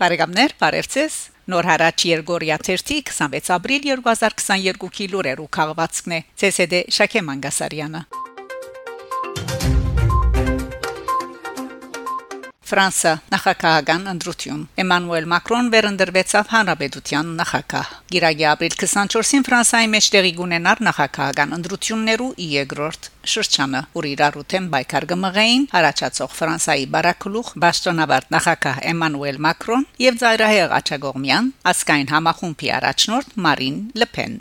Բարեկամներ, բարևձեզ։ Նոր հարաճ Երգորիա 26 ապրիլ 2022-ի լուրերու քաղվածքն է։ ՑՍԴ Շակե Մանգասարյանը։ Ֆրանսա նախագահական ընտրություն Էմանուել Մակրոն վերընտրվեցավ հանրապետության նախագահ Գիրագի ապրիլ 24-ին Ֆրանսայի մեջ տեղի կունենար նախագահական ընտրություններու երկրորդ շրջանը ուր իրարու թեմ բայկար գմղեին առաջացող Ֆրանսայի բարակլուխ Բաստոնավարտ նախագահ Էմանուել Մակրոն եւ ծայրահեղ Աչագողմյան ասկայն համախումբի առաջնորդ Մարին Լեփեն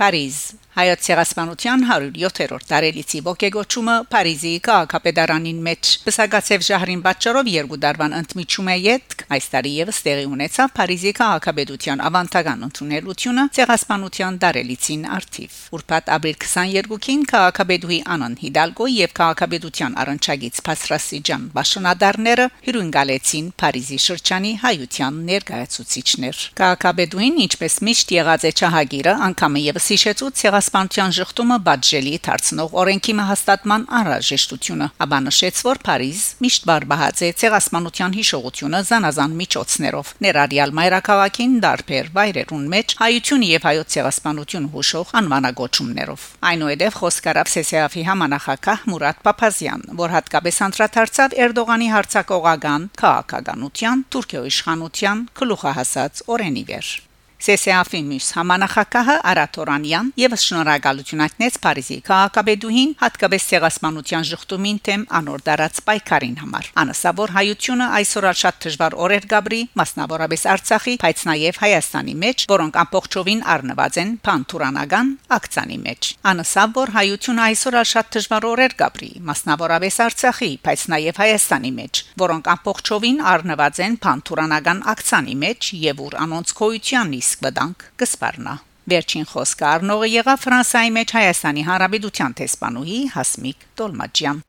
Փարիզ Հայոց ցեղասպանության 107-րդ տարելիցի ողեգոճումը Փարիզի քաղաքապետարանին մեջ Պսակացև ժահրին պատճառով երկու դարվան ընդմիջում է յետք այս տարի եւս տեղի ունեցավ Փարիզի քաղաքապետության ավանդական ընդունելությունը ցեղասպանության տարելիցին արդիվ Ուրբաթ ապրիլ 22-ին քաղաքապետուհի Անան Հիդալգո եւ քաղաքապետության առընչագից Փասրասիջան Բաշոնադարները հյուրընկալեցին Փարիզի շրջանի հայության ներկայացուցիչներ Քաղաքապետուհին ինչպես միշտ եղած է ճահագիրը անգամը եւս հիշեցուց ցեղաս ցեղասպանության շղթումը բաժելի դարձնող օրենքի մահաստատման անհրաժեշտությունը, ապա նշեց, որ Փարիզ միշտ բարբահած է ցեղասպանության հիշողությունը զանազան միջոցներով, ներառյալ մայրաքաղաքին դարբեր վայրերուն մեջ հայություն եւ հայոց ցեղասպանություն հուշող անվանագոչումներով։ Այնուհետև խոսքարավ ՍՍԱՖ-ի համանախագահ Մուրադ Փափազյան, որ հատկապես անդրադարձավ Էրդողանի հարցակողական քաղաքականության, Թուրքիո իշխանության գլուխահասած օրենի վեր։ ՍՍԱՖ-ի մյուս համանախակահը Արաթորանյան եւս շնորհակալություն հայտնեց Փարիզի քաղաքապետուհին հատկապես ցեղասպանության ժխտումին թեմ անոր դարած պայքարին համար։ Անասավոր հայությունը այսօր շատ դժվար օրեր գաբրի, մասնավորապես Արցախի, բայց նաեւ Հայաստանի մեջ, որոնք ամբողջովին առնված են փանթուրանական ակցանի մեջ։ Անասավոր հայությունը այսօր շատ դժվար օրեր գաբրի, մասնավորապես Արցախի, բայց նաեւ Հայաստանի մեջ, որոնք ամբողջովին առնված են փանթուրանական ակցանի մեջ եւ ուր անոնց քոյությանն իսկ վտանգ կսպառնա Վերջին խոսքը առնողը եղավ Ֆրանսայի մեջ Հայաստանի Հանրապետության տեսփանուհի Հասմիկ Տոլմաջյան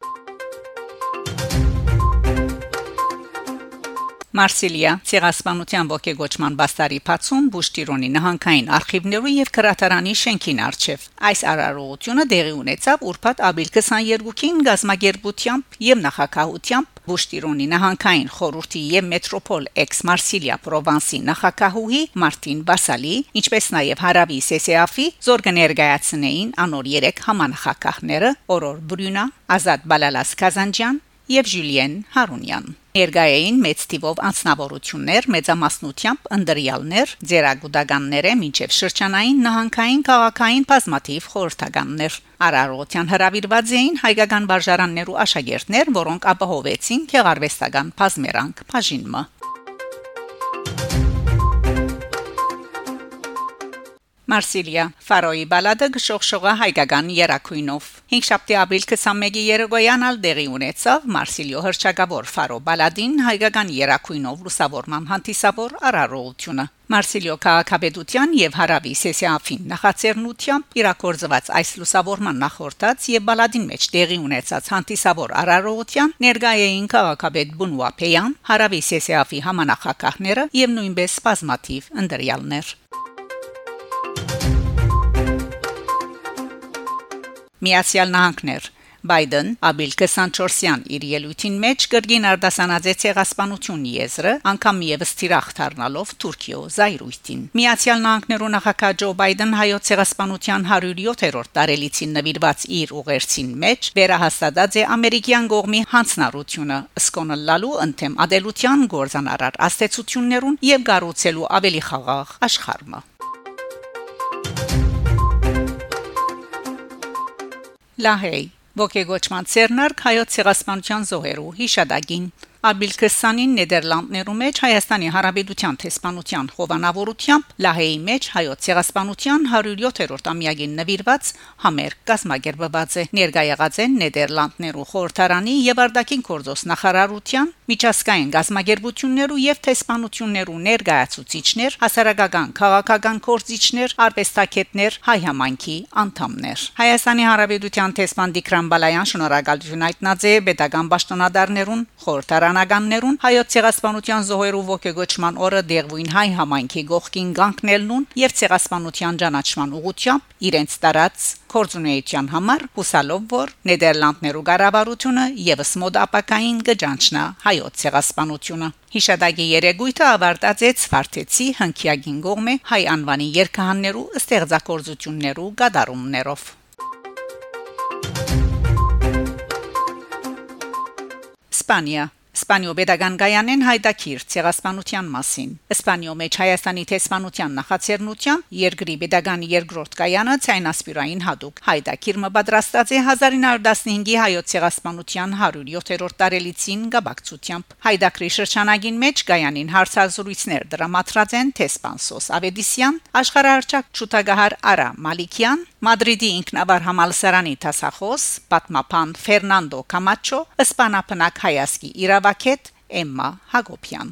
Մարսիլիա ցեղասպանության ողեգոճման բաստարի փացում Բուշտիրոնի նահանգային արխիվներու եւ քրատարանի շենքին արչեվ այս արարողությունը դեղի ունեցավ ուրբաթ ապրիլ 22-ին գազագերբությամբ եւ նախակահությամբ Բուշտիրոնի նահանգային խորհրդի եւ մետրոպոլ էքս Մարսիլիա Պրովանսի նախակահուհի Մարտին Բասալի ինչպես նաեւ Հարավի ՍՍԱՖ-ի զորգ ներկայացնեին անոր 3 համանախակահները Օրոր Բրյունա Ազատ Բալալաս Կազանջյան եւ Ժյուլիեն Հարունյան Ներգայային մեծ տիվով անձնավորություններ, մեծամասնությամբ ընդրյալներ, ձերագուտականները, մինչև շրջանային նահանգային քաղաքային բազմաթիվ խորհրդականներ։ Արարողության հրավիրված էին հայկական վարժարաններու աշակերտներ, որոնք ապահովեցին քեղարվեստական բազմերանք բաժինը։ Մարսիլիա. Ֆարոյի բալադը գշողշողա հայկական երակույնով 5 շաբթի ապրիլ 21-ի երեկոյան ալ դեղի ունեցավ Մարսիլիո հրճակավոր Ֆարո բալադին հայկական երակույնով լուսավորման հանդիսավոր արարողությունը Մարսիլիո քաղաքապետության եւ Հարավի Սեսիաֆին նախաձեռնությամբ իրակորձված այս լուսավորման նախորդած եւ բալադին մեջ տեղի ունեցած հանդիսավոր արարողության ներգայային քաղաքապետ Բունուապեյան, Հարավի Սեսիաֆի համանախակահները եւ նույնպես բազմաթիվ ընդրյալներ Միացյալ Նահանգներ Բայդեն ապրիլ 24-յան իր ելույթին մեջ կրգին արդասանաձե ցեղասպանություն եզրը անգամ եւս թիրախ դառնալով Թուրքիո զայրույթին Միացյալ Նահանգներու նախագահ Ջո Բայդեն հայոց ցեղասպանության 107-րդ տարելիցին նվիրված իր ուղերձին մեջ վերահաստատած է ամերիկյան կողմի հանցնառությունը սկոնլալու ընդեմ ադելության գործանարար աստեցություններուն եւ գառուցելու ավելի խաղաղ աշխարհը Լահեյ ոգեգոճման ցերնարկ հայոց ցեղասպանության զոհերու հիշադակին Ապրիլ 20-ին Նեդերլանդներու մեջ Հայաստանի Հանրապետության տեսփանության հովանավորությամբ Լահեի մեջ հայոց ցեղասպանության 107-րդ ամյակին նվիրված համեր կազմակերպված է ներկայացած են Նեդերլանդներու խորհրդարանի եւ Արտակին գործոս նախարարության միջազգային գազམ་ագերբություններու եւ տեսփանություններու ներկայացուցիչներ, հասարակական քաղաքական կորզիչներ, արվեստագետներ, հայ համայնքի անդամներ։ Հայաստանի Հանրապետության տեսփան Դիկրան Բալայան շնորհակալություն հայտնած է պետական պաշտոնադարներուն խորհրդարան կապեդարանականներուն հայոց ցեղասպանության զոհերու ողջգոճման օրը դեղույն հայ համայնքի գողքին գանկնելնուն եւ ցեղասպանության ճանաչման ուղղությամբ իրենց տարած կորձունեության համար հուսալով որ Նեդերլանդներու ղարավարությունը եւս մոդ ապակային կճանչնա հայոց ցեղասպանությունը Հիշադակի երեգույթը ավարտածեց Ֆարտեցի հնքիագին գողմե հայ անվանի երկհաններու ստեղծագործություններու գդարումներով Իսպանիա Իսպանիո pedagogan գայանեն հայտակիր ցեղասպանության մասին։ Իսպանիո մեջ Հայաստանի տեսփանության նախաձեռնությամբ երկրի pedagogan երկրորդ գայանը ցայնասպիրային հadoop հայտակիր մը պատրաստած է 1915-ի հայոց ցեղասպանության 107-րդ տարելիցին գաբակցությամբ։ Հայտակրի շրջանագին մեջ գայանին հարցազրույցներ դրամատրած են տեսփանսոս Ավեդիսյան, աշխարհարչակ ճուտագահար Արա Մալիկյան, Մադրիդի ինքնավար համալսարանի տասախոս պատմապան Ֆերնանդո Կամաչո, իսպանապնակ հայասկի իրավ Ավակետ Էմմա Հակոբյան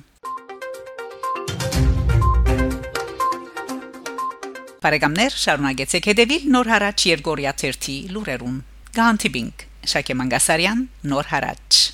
Բարեկամներ շարունակեցեք հետևել Նոր հարաճ Երգորիա 1-ի լուրերուն Գանտիբինգ Շակե Մանգասարյան Նոր հարաճ